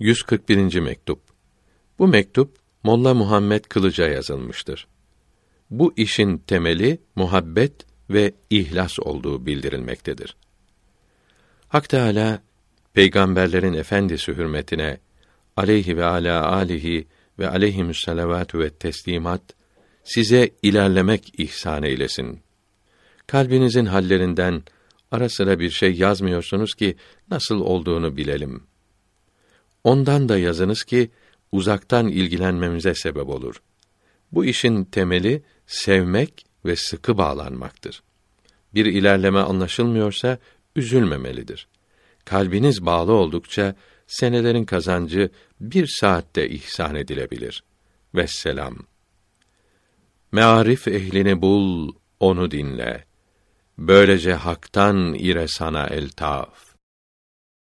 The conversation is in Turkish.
141. mektup. Bu mektup Molla Muhammed Kılıç'a yazılmıştır. Bu işin temeli muhabbet ve ihlas olduğu bildirilmektedir. Hak Teâlâ, peygamberlerin efendisi hürmetine aleyhi ve ala alihi ve aleyhimüs salavatü ve teslimat size ilerlemek ihsan eylesin. Kalbinizin hallerinden ara sıra bir şey yazmıyorsunuz ki nasıl olduğunu bilelim. Ondan da yazınız ki uzaktan ilgilenmemize sebep olur. Bu işin temeli sevmek ve sıkı bağlanmaktır. Bir ilerleme anlaşılmıyorsa üzülmemelidir. Kalbiniz bağlı oldukça senelerin kazancı bir saatte ihsan edilebilir. Vesselam. Mearif ehlini bul, onu dinle. Böylece haktan ire sana eltaf.